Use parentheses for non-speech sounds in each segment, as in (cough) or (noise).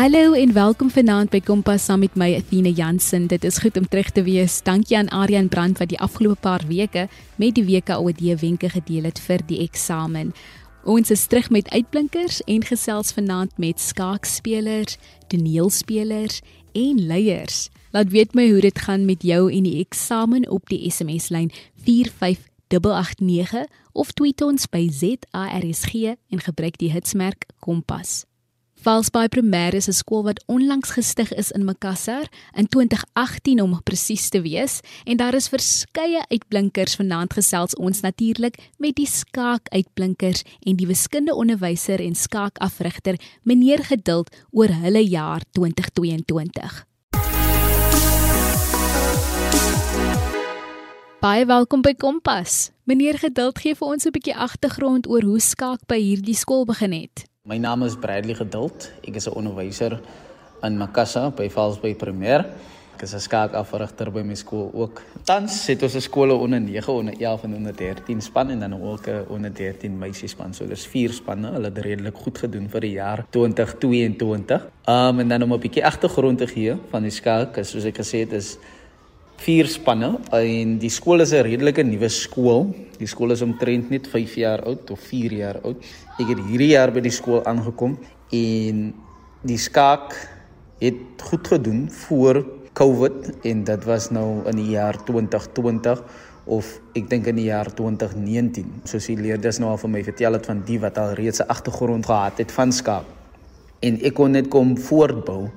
Hallo en welkom vanaand by Kompas saam met my Athena Jansen. Dit is goed om terug te wees. Dankie aan Aryan Brand wat die afgelope paar weke met die WKOD wenke gedeel het vir die eksamen. Ons is terug met uitblinkers en gesels vanaand met skaakspelers, toneelspelers en leiers. Laat weet my hoe dit gaan met jou en die eksamen op die SMS-lyn 45889 of tweet ons by ZARSG en gebruik die hitsmerk Kompas. Valsbaai Primêr is 'n skool wat onlangs gestig is in Makassar in 2018 om presies te wees en daar is verskeie uitblinkers vanaand gesels ons natuurlik met die skaak uitblinkers en die wiskunde onderwyser en skaakafrigter meneer Geduld oor hulle jaar 2022. Baie welkom by Kompas. Meneer Geduld gee vir ons 'n bietjie agtergrond oor hoe skaak by hierdie skool begin het. My naam is Bradley Geduld. Ek is 'n onderwyser in Makassa by Valsbay Primêr. Ek is 'n skaakafrigter by my skool ook. Tans het ons 'n skole onder 9, onder 11 en onder 13 span en dan ook 'n onder 13 meisiespan. So dis vier spanne. Hulle het redelik goed gedoen vir die jaar 2022. Um en dan om 'n bietjie agtergrond te gee van die skaak, soos ek gesê het, is vier spanne en die skool is 'n redelike nuwe skool. Die skool is omtrent net 5 jaar oud of 4 jaar oud. Ek het hierdie jaar by die skool aangekom en die skaak het goed gedoen voor COVID en dit was nou in die jaar 2020 of ek dink in die jaar 2019. Soos die leerders nou al vir my vertel het van die wat al reeds 'n agtergrond gehad het van skaak. En ek kon net kom voortbou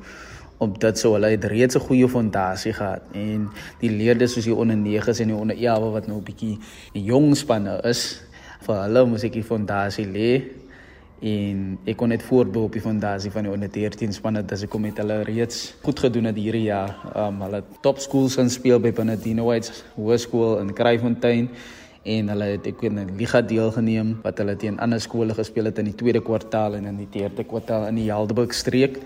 op dit so hulle het reeds 'n goeie fondasie gehad en die leerders soos die onder 9s en die onder 11 wat nou 'n bietjie jong spanne is vir hulle moet ek die fondasie lê en ek kon net voortbou op die fondasie van die onder 13 spanne dat ek kom met hulle reeds goed gedoen het hierdie jaar. Um hulle top schools gaan speel by Bernardino White's Hoërskool in Kraaifontein en hulle het ek in 'n liga deelgeneem wat hulle teen ander skole gespeel het in die tweede kwartaal en in die derde kwartaal in die Helderberg streek.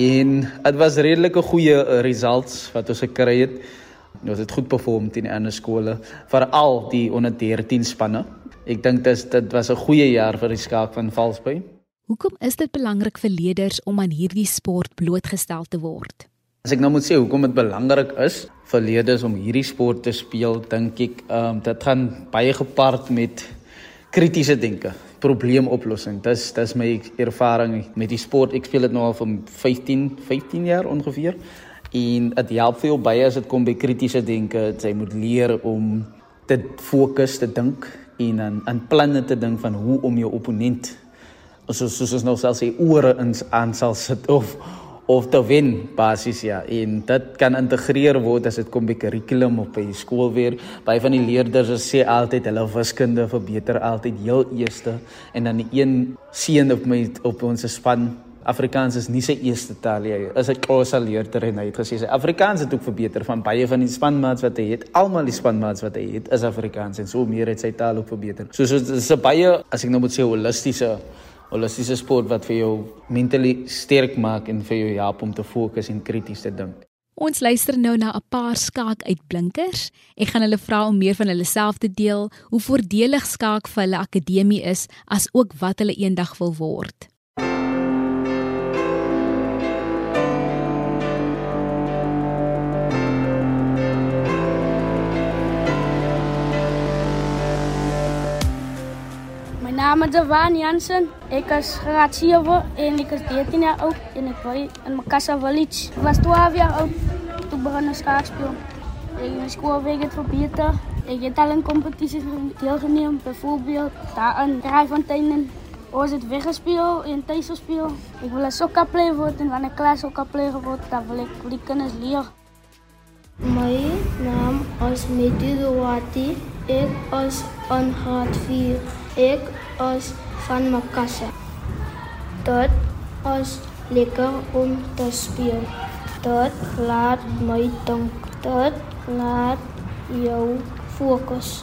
En dit was redelike goeie eh, results wat ons gekry het. Ons het goed perform teen ander skole, veral die onder 13 spanne. Ek dink dit dit was 'n goeie jaar vir die skaak van Valsbay. Hoekom is dit belangrik vir leerders om aan hierdie sport blootgestel te word? As ek nou moet sê hoekom dit belangrik is vir leerders om hierdie sport te speel, dink ek, ehm um, dit gaan baie gepaard met kritiese denke probleemoplossing. Dis dis my ervaring met die sport. Ek speel dit nou al vir 15 15 jaar ongeveer. En dit help veel baie as dit kom by kritiese denke. Jy moet leer om te fokus te dink en aan aan planne te dink van hoe om jou opponent soos soos ons nou sal sê ore in aan sal sit of of te wen basies ja en dit kan integreer word as dit kom by kurrikulum of by skool weer baie van die leerders sê altyd hulle wiskunde verbeter altyd heel eerste en dan die een seun op my op ons span Afrikaans is nie sy eerste taal nie. Is 'n Xhosa leerder en hy het gesê sy Afrikaans het ook verbeter van baie van die spanmaats wat hy het. Almal die spanmaats wat hy het is Afrikaans en so meer het sy taal ook verbeter. So so dis 'n baie as ek nou moet sê holistiese holistiese sport wat vir jou mentally sterk maak en vir jou help om te fokus en krities te dink. Ons luister nou na 'n paar skaak uitblinkers. Ek gaan hulle vra om meer van hulle self te deel, hoe voordelig skaak vir hulle akademie is, as ook wat hulle eendag wil word. Naam is Javaan Jansen. Ik is graad 7 en ik is 13 jaar oud en ik woon in. Ik was 12 jaar oud toen begon ik schaakspelen. Ik mijn schoolweg het verbeterd. Ik heb al in competities deelgenomen, bijvoorbeeld daar in Rijfonteinen. Ons het weggespeeld en thuis gespeeld. Ik wil een sokkerplayer worden en wanneer ik klaar sokkerplayer word, dan wil ik die kennis leren. Mijn naam is Dewati. Ik is in graad 4. Ik is van Makassar. Dit is lekker om te speel. Dit laat my dink. Dit laat jou fokus.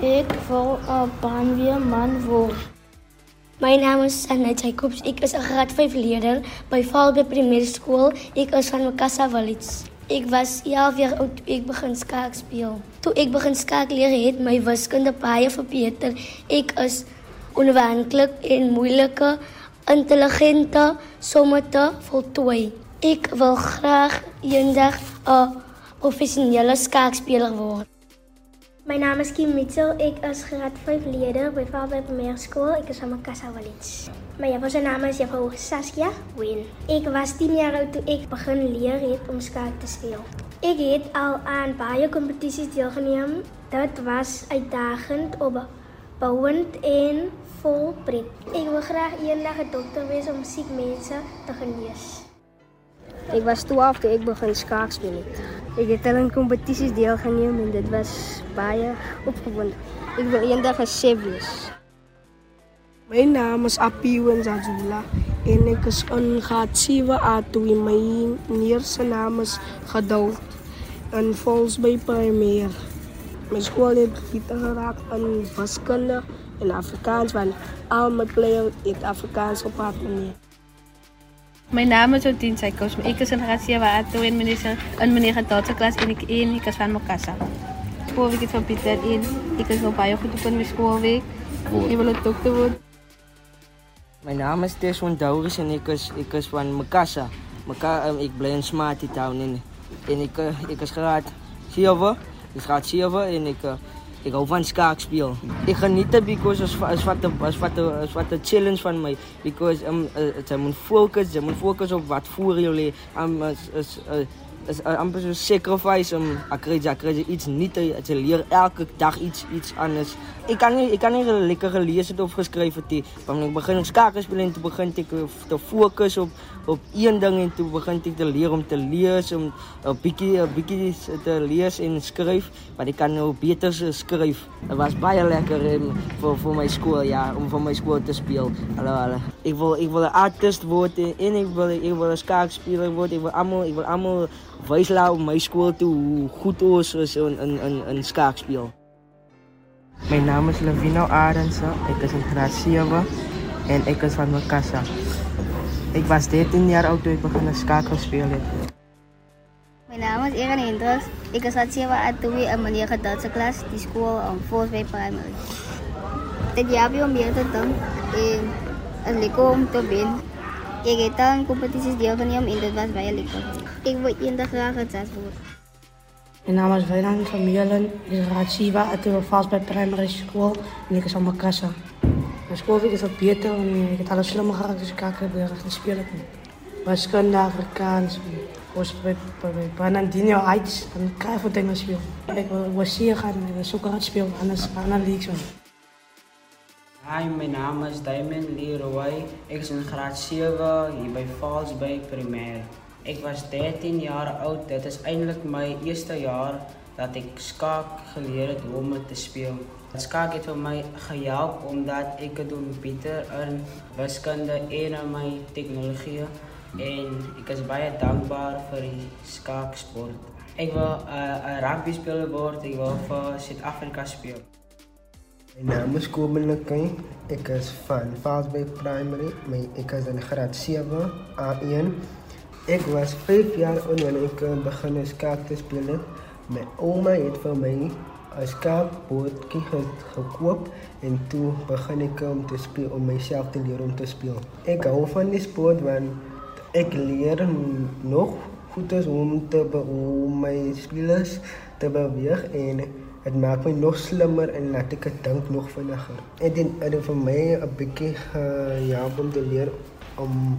Ek wil 'n brandweerman word. My naam is Anna Jacobs. Ek is 'n graad 5 leerder by Valbe Primêre Skool. Ek is van Makassar Village. Ek was 11 jaar oud toe ek begin skaak speel. Toe ek begin skaak leer het my wiskunde baie verbeter. Ek is onafhanklik en moeilike intelligente somme te voltooi. Ek wil graag eendag 'n professionele skaakspeler word. My naam is Kim Mitchell. Ek is graad 5 leerder by Vaalberg Primairskool. Ek is van Makassa Village. My juffrou se naam is Juffrou Saskia Win. Ek was 10 jaar oud toe ek begin leer het om skaak te speel. Ek het al aan baie kompetisies deelgeneem. Dit was uitdagend, opbouend en vol pret. Ek wil graag eendag 'n dokter wees om siek mense te genees. Ek was 12 toe ek begin skaak speel het. Ek het al in kompetisies deelgeneem en dit was baie opgewonde. Ek wil eendag 'n chef wees. My naam is Apiwen Zazula en ek is in graad 7A toe my neer se naam is Geduld in Volsbay Primair. My skool het gister geraak in wiskunde en Afrikaans want al my players het Afrikaans gepraat meneer. My naam is Odin Sykos. Ek is in graad 7A toe en meneer in meneer Geduld klas en ek een ek is van Mokassa. Skoolweek het van Pieter en ek is nog baie goed op in my skoolweek. Ek wil 'n dokter word. My naam is Tesson Douris en ek is ek is van Makassa. Maka um, ek bly in Smarty Town en en ek ek is graad 7. Ek graad 7 en ek ek hou van skaak speel. Ek geniet dit because as as wat as wat as wat 'n challenge van my because um uh, jy moet fokus, jy moet fokus op wat voor jou lê. Um is is uh, is uh, amper so sacrifice om akredit akredit iets nie te, te leer elke dag iets iets anders. Ek kan nie ek kan nie lekker gelees het of geskryf het nie. Want ek begin skaak speel en toe begin ek te fokus op op een ding en toe begin ek te leer om te lees om 'n bietjie 'n bietjie te lees en skryf, want ek kan nou beter skryf. Dit was baie lekker en vir vir my skool ja, om vir my skool te speel. Hallo hallo. Ek wil ek wil 'n artist word en ek wil ek wil 'n skaakspeler word. Ek wil almal ek wil almal wys laat op my skool toe hoe goed ons is in in in, in skaakspeel. My naam is Lavino Arendse. Ek is in graad 7 en ek is van Makassa. Ek was 13 jaar oud toe ek begin skaak speel het. My naam is Erin Hendricks. Ek is at 7 uit toe in meneer Gedatse klas, die skool om Force Primary. Dit jaar om meer te doen en en lekker om te wen. Ek het aan kompetisies deelgeneem en dit was baie lekker. Ek wil eendag graag het jazz word. Mijn naam is Wijnand van Mielen. Ik is raad Siva uit de vast bij primary school. En ik is aan Makassa. Mijn schoolweek is wat beter en ik heb alles slimmer geraakt, dus ik kan weer gaan spelen. Wiskunde, Afrikaans, was bij, bij Bernardino uit, dan krijg ik wat dingen spelen. Ik wil was hier gaan en ik wil zoeken hard spelen, anders aan de league. Hi, my naam is Diamond Leroy. Ek is in graad 7 hier by Falls Bay Primêr. Ek was 13 jaar oud. Dit is eintlik my eerste jaar dat ek skaak geleer het hoe om te speel. Skaak het vir my gehelp omdat ek het doen beter in wiskunde en in my tegnologie en ek is baie dankbaar vir die skaaksport. Ek wil 'n uh, rugby speler word. Ek wil vir Suid-Afrika speel. My naam is Kobelikay. Ek is van Bay Primary. My ek is in graad 7 A1. Ek was 5 jaar oud wanneer ek begin skaak te speel het. My ouma het vir my 'n skaakbordjie gekoop en toe begin ek om te speel om myself te leer om te speel. Ek hou van die sport want ek leer nog goed is om te om my spelers te beweeg en dit maak my nog slimmer en laat ek dink nog vinniger. En dit het vir my 'n bietjie ja om te leer om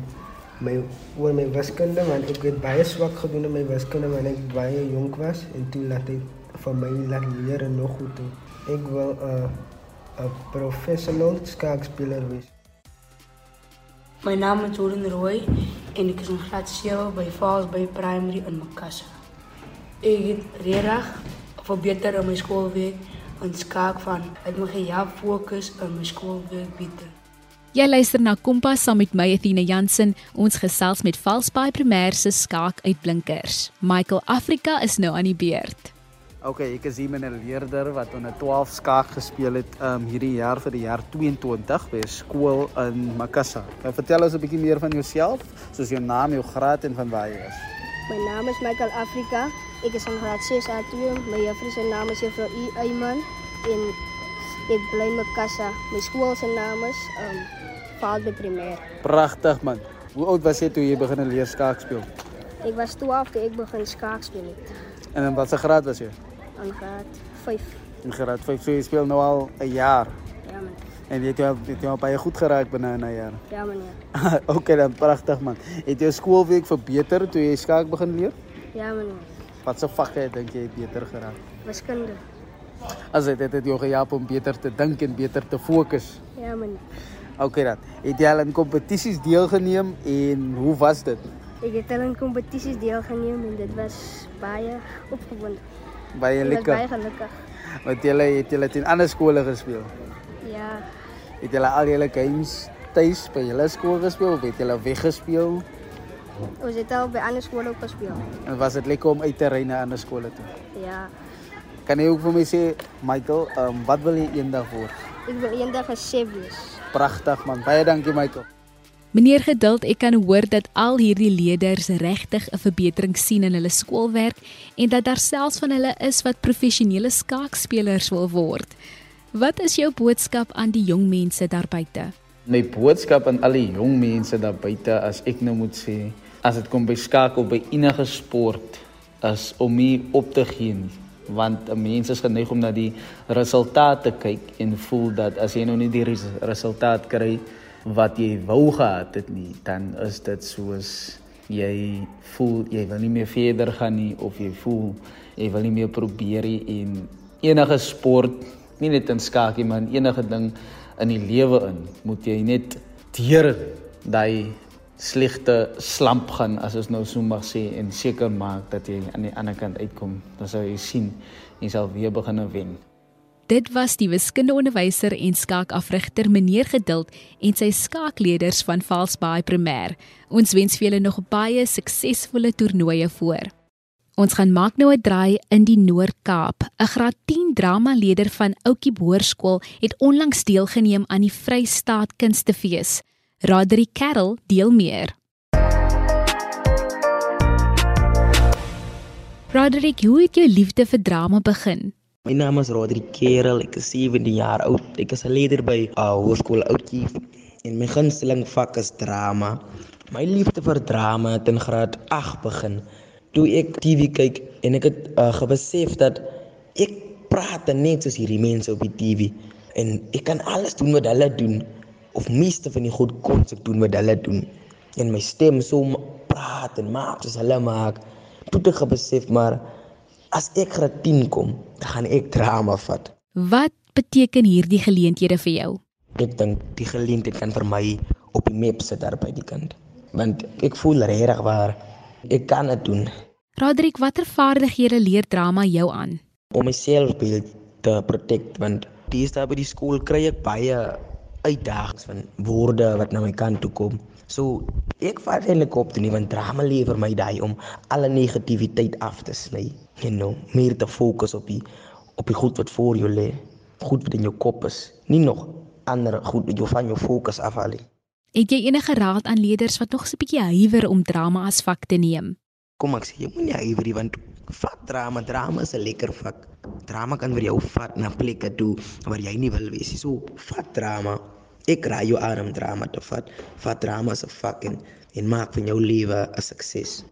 my oor my wiskunde want ek het baie swak gedoen in my wiskunde wanneer ek baie jonk was en toe laat ek vir my laat leer nog goed doen. Ek wil 'n uh, 'n professional skaakspeler wees. My naam is Jordan Roy en ek is in graad 7 by Falls by Primary in Makassa. Ek het regtig verbeter in my skoolweek en skaak van ek moet gehelp fokus in my skoolweek beter. Jy luister na Kompas saam met my Athena Jansen. Ons gesels met Valsbaai Primêr se skaak uitblinkers. Michael Afrika is nou aan die beurt. OK, ek is hier met 'n leerder wat onder 12 skaak gespeel het um hierdie jaar vir die jaar 22 by 'n skool in Makassa. Kan jy vertel ons 'n bietjie meer van jouself, soos jou naam, jou graad en van waar jy is? My naam is Michael Afrika. Ek is in graad 6 A2. My juffrou se naam is Juffrou E Eyman en ek bly in Makassa. My skool se naam is um Falsby Primêr. Pragtig man. Hoe oud was jy toe jy begin leer skaak speel? Ek was 12 toe ek begin skaak speel het. En in watter graad was jy? In graad 5. In graad 5. So jy speel nou al 'n jaar. Ja man. En jy het jou het jou baie goed geraak binne 'n jaar. Ja meneer. (laughs) okay dan pragtig man. Het jou skoolweek verbeter toe jy skaak begin leer? Ja meneer. Wat se vakke dink jy het beter geraak? Wiskunde. As dit het jou gehelp om beter te dink en beter te fokus. Ja meneer. Okay dan. Het jy al in kompetisies deelgeneem en hoe was dit? Ek het al in kompetisies deelgeneem en dit was baie opgewonde. Baie Ek lekker. baie gelukkig. Want jy het jy teen ander skole gespeel. Ja, Het jy al julle games tuis by julle skool gespeel of het jy weggespeel? Ons het al by ander skole ook gespeel. En was dit lekker om uit te ry na ander skole toe? Ja, Kan jy ook vir my sê, Michael, um, wat wil jy eendag word? ek wil eendag 'n chef wees. Pragtig man. Baie dankie Michael. Meneer Geduld, ek kan hoor dat al hierdie leerders regtig 'n verbetering sien in hulle skoolwerk en dat daar selfs van hulle is wat professionele skaakspelers wil word. Wat is jou boodskap aan die jong mense daar buite? My boodskap aan al die jong mense daar buite as ek nou moet sê, as dit kom by skaak of by enige sport, is om nie op te gee nie want 'n mens is geneig om na die resultate kyk en voel dat as jy nou nie die res resultaat kry wat jy wou gehad het nie, dan is dit soos jy voel jy wil nie meer verder gaan nie of jy voel jy wil nie meer probeer nie en enige sport, nie net in skaak nie, maar in enige ding in die lewe in, moet jy net deur daai slegte slamp gaan as ons nou so mag sê en seker maak dat jy aan die ander kant uitkom. Dan sal jy sien jy sal weer begin wen. Dit was die wiskundeonderwyser en skaakafrigter meneer Geduld en sy skaakleerders van Valsbaai Primêr. Ons wens vir julle nog baie suksesvolle toernooie voor. Ons gaan maak nou 'n draai in die Noord-Kaap. 'n Graad 10 dramaleier van Oukie Hoërskool het onlangs deelgeneem aan die Vrystaat Kunstefees. Roderick Carroll deel meer. Roderick, hoe het jou liefde vir drama begin? My naam is Roderick Kerel, ek is 17 jaar oud. Ek is 'n leier by uh, Hoërskool Oudtshoorn en my gunsteling vak is drama. My liefde vir drama het in graad 8 begin toe ek TV kyk en ek het uh, gebesef dat ek praat net soos hierdie mense op die TV en ek kan alles doen wat hulle doen of meeste van die goed kon ek doen wat hulle doen en my stem so praat en maak soos hulle maak. Toe ek besef maar as ek graad 10 kom, dan gaan ek drama vat. Wat beteken hierdie geleenthede vir jou? Ek dink die geleentheid kan vir my op die map sit daar by die kant. Want ek voel regtig waar ek kan dit doen Roderick, watter vaardighede leer drama jou aan? om my selfbeeld te protect want dis daar by die skool kry ek baie uitdagings van woorde wat na my kant toe kom. So ek vat eintlik op toe nie want drama lewer my daai om alle negativiteit af te sny. You know, meer te fokus op die op die goed wat voor jou lê, goed wat in jou kop is, nie nog ander goed wat jou van jou fokus afhaal nie. Het jy enige raad aan leerders wat nog so 'n bietjie huiwer om drama as vak te neem? Kom ek sê jy moenie huiwer nie want vat drama, drama is 'n lekker vak. Drama kan vir jou vat na plekke toe waar jy nie wil wees nie. So vat drama. Ek raai jou aan om drama te vat. Vat drama as 'n vak en en maak van jou lewe 'n sukses.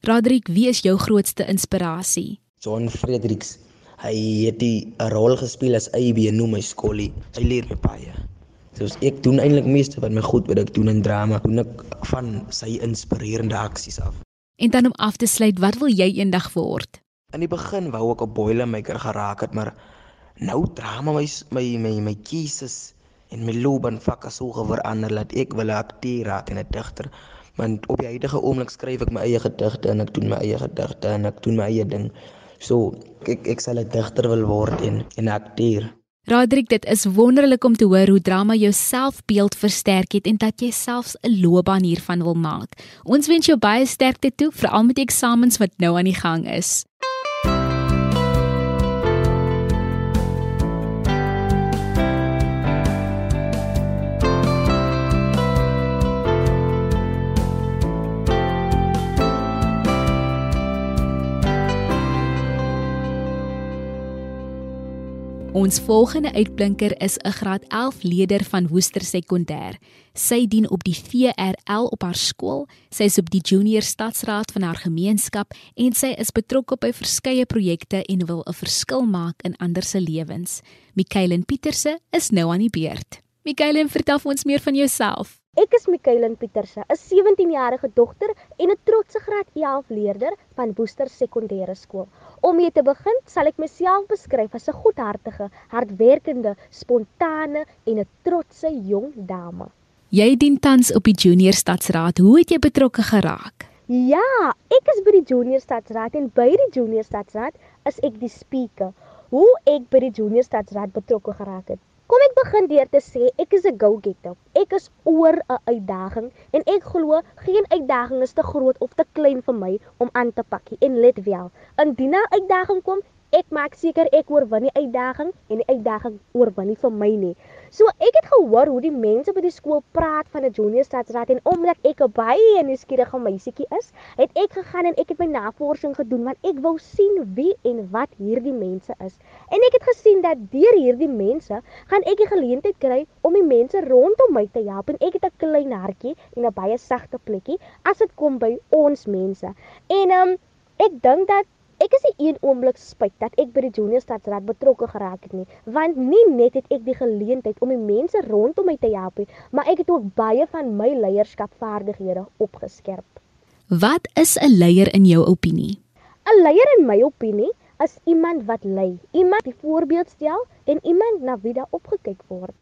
Roderick, wie is jou grootste inspirasie? John Fredericks. Hy het die 'n rol gespeel as AB in my skoolie. Hy leer my baie. Dus ek doen eintlik meeste van my goed wat ek doen in drama, doen ek van sy inspirerende aksies af. En dan om af te sluit, wat wil jy eendag word? In die begin wou ek 'n boilermaker geraak het, maar nou drama my my my my keuses en my loopbaan vakke so verander dat ek wil 'n akteur raak en 'n digter. Want op die huidige oomblik skryf ek my eie gedigte en ek doen my eie gedigte en ek doen my eie ding. So ek ek sal 'n digter wil word en en 'n akteur. Roderick, dit is wonderlik om te hoor hoe drama jou selfbeeld versterk het en dat jy selfs 'n loopbaan hiervan wil maak. Ons wens jou baie sterkte toe, veral met die eksamens wat nou aan die gang is. Ons volgende uitblinker is 'n graad 11 leerder van Woester Sekondêr. Sy dien op die VRL op haar skool. Sy is op die junior stadsraad van haar gemeenskap en sy is betrokke by verskeie projekte en wil 'n verskil maak in ander se lewens. Mikaelin Pieterse is nou aan die beurt. Mikaelin, vertel ons meer van jouself. Ek is Mikaelin Pieterse, 'n 17-jarige dogter en 'n trotse graad 11 leerder van Woester Sekondêre Skool. Om mee te begin, sal ek myself beskryf as 'n goedhartige, hardwerkende, spontane en 'n trotse jong dame. Jy dien tans op die Junior Stadsraad. Hoe het jy betrokke geraak? Ja, ek is by die Junior Stadsraad en by die Junior Stadsraad is ek die speaker. Hoe ek by die Junior Stadsraad betrokke geraak het. Kom ek begin deur te sê ek is 'n go-getter. Ek is oor 'n uitdaging en ek glo geen uitdaging is te groot of te klein vir my om aan te pak nie. En let wel, indien 'n uitdaging kom, ek maak seker ek oorwin die uitdaging en die uitdaging oorwin nie vir my nie. So ek het gehoor hoe die mense by die skool praat van 'n junior stadsraad en omdat ek 'n baie nuuskierige meisietjie is, het ek gegaan en ek het my navorsing gedoen want ek wou sien wie en wat hierdie mense is. En ek het gesien dat deur hierdie mense gaan ek die geleentheid kry om die mense rondom my te help en ek het 'n klein hartjie en 'n baie sagte plekkie as dit kom by ons mense. En um, ek dink dat Ek is nie een oomblik spyt dat ek by die Junior Stadsraad betrokke geraak het nie, want nie net het ek die geleentheid om die mense rondom my te help nie, maar ek het ook baie van my leierskapvaardighede opgeskerp. Wat is 'n leier in jou opinie? 'n Leier in my opinie is iemand wat lei, iemand die voorbeeld stel en iemand na wie daar opgekyk word.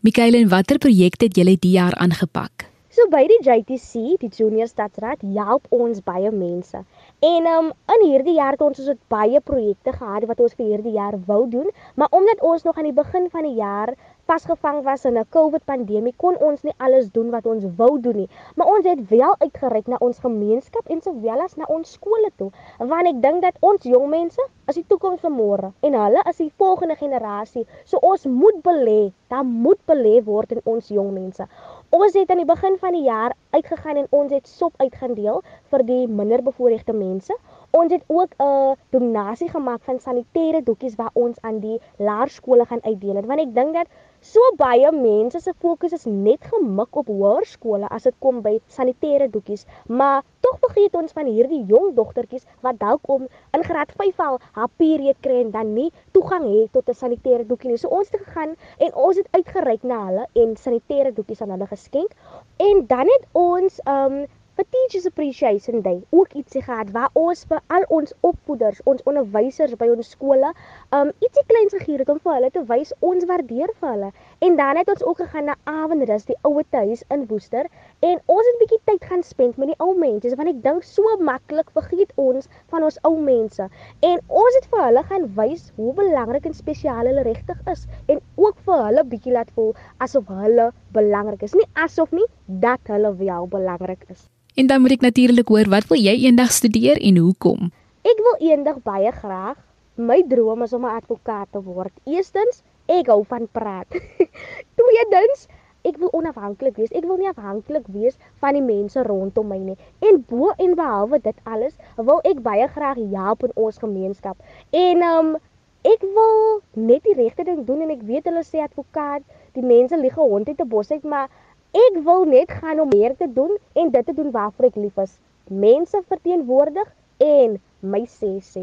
Mikael, en watter projekte het jy die jaar aangepak? So by die JTC, die Junior Stadsraad, help ons baie mense. En um in hierdie jaar het ons het baie projekte gehad wat ons vir hierdie jaar wou doen, maar omdat ons nog aan die begin van die jaar vasgevang was in 'n COVID-pandemie, kon ons nie alles doen wat ons wou doen nie. Maar ons het wel uitgereik na ons gemeenskap en sowel as na ons skole toe, want ek dink dat ons jong mense is die toekoms van môre en hulle is die volgende generasie. So ons moet belê, daar moet belê word in ons jong mense. Ons het aan die begin van die jaar uitgegaan en ons het sop uitgedeel vir die minderbevoorregte mense. Ons het ook 'n donasie gemaak van sanitêre doekies wat ons aan die laerskole gaan uitdeel. Want ek dink dat so baie mense se fokus is net gemik op hoërskole as dit kom by sanitêre doekies, maar tog vergeet ons van hierdie jong dogtertjies wat dalk om in graad 5 al haar period kry en dan nie toegang het tot 'n sanitêre doekie nie. So ons het gegaan en ons het uitgereik na hulle en sanitêre doekies aan hulle geskenk. En dan het ons um vir Teachers Appreciation Day ook ietsie gehad waar ons vir al ons opvoeders, ons onderwysers by ons skole, um ietsie kleins gegee het om vir hulle te wys ons waardeer vir hulle. En dan het ons ook gegaan na Avondrus, die ouer huis in Woester, en ons het 'n bietjie tyd gaan spend met die ou mense, want ek dink so maklik vergeet ons van ons ou mense. En ons het vir hulle gaan wys hoe belangrik en spesiaal hulle regtig is en ook vir hulle bietjie laat voel asof hulle belangrik is. Nie asof nie dat hulle wel belangrik is. En dan moet ek natuurlik hoor wat wil jy eendag studeer en hoekom? Ek wil eendag baie graag my droom is om 'n advokaat te word. Eerstens, ek hou van praat. (laughs) Tweedens, ek wil onafhanklik wees. Ek wil nie afhanklik wees van die mense rondom my nie. En bo en behalwe dit alles, wil ek baie graag help in ons gemeenskap. En um ek wil net die regte ding doen en ek weet hulle sê advokaat, die mense lieg hond uit 'n bos uit, maar Ek wil net gaan om meer te doen en dit te doen waarvoor ek lief is. Mense verteenwoordig en my sê sê.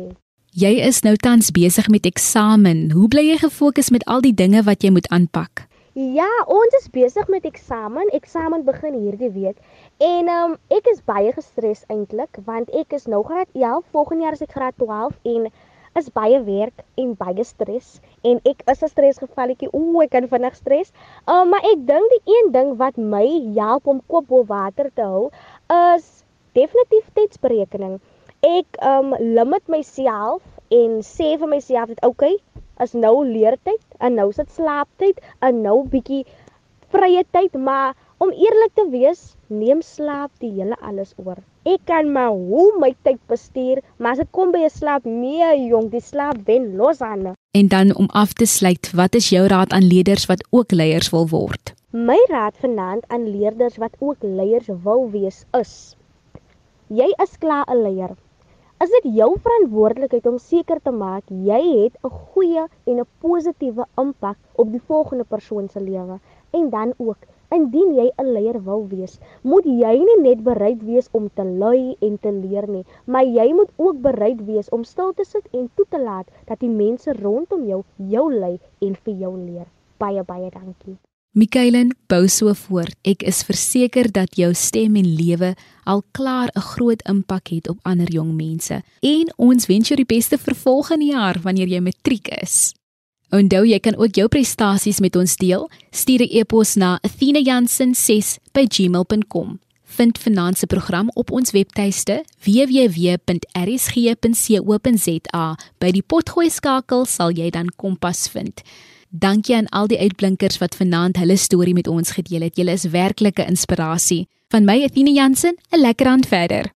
Jy is nou tans besig met eksamen. Hoe bly jy gefokus met al die dinge wat jy moet aanpak? Ja, ons is besig met eksamen. Eksamen begin hierdie week. En ehm um, ek is baie gestres eintlik want ek is nou graad 11, volgende jaar is ek graad 12 en is baie werk en baie stres en ek is 'n stresgevalletjie. Ooh, ek kan vinnig stres. Uh, maar ek dink die een ding wat my help om kop bo water te hou is definitief tydsberekening. Ek um limit myself en sê vir myself dat okay, is nou leertyd en nou sit slaaptyd en nou bietjie vrye tyd, maar om eerlik te wees, neem slaap die hele alles oor. Ek kan maar hoe my tyd bestuur, maar as dit kom by 'n slaap, nee jong, die slaap wen los aan. En dan om af te sluit, wat is jou raad aan leerders wat ook leiers wil word? My raad vanaand aan leerders wat ook leiers wil wees is: Jy is klaar 'n leier. Is dit jou verantwoordelikheid om seker te maak jy het 'n goeie en 'n positiewe impak op die volgende persoon se lewe. En dan ook, indien jy 'n leier wil wees, moet jy nie net bereid wees om te lui en te leer nie, maar jy moet ook bereid wees om stil te sit en toe te laat dat die mense rondom jou jou lei en vir jou leer. Baie baie dankie. Mikaelen bou so voort. Ek is verseker dat jou stem en lewe al klaar 'n groot impak het op ander jong mense. En ons wens jou die beste vir volgende jaar wanneer jy matriek is. Onthou jy kan ook jou prestasies met ons deel. Stuur 'n e-pos na athena.jansen6@gmail.com. Vind se program op ons webtuiste www.rsg.co.za. By die potgooi skakel sal jy dan Kompas vind. Dankie aan al die uitblinkers wat vanaand hulle storie met ons gedeel het. Julle is werklike inspirasie. Van my Athena Jansen, 'n lekker aand verder.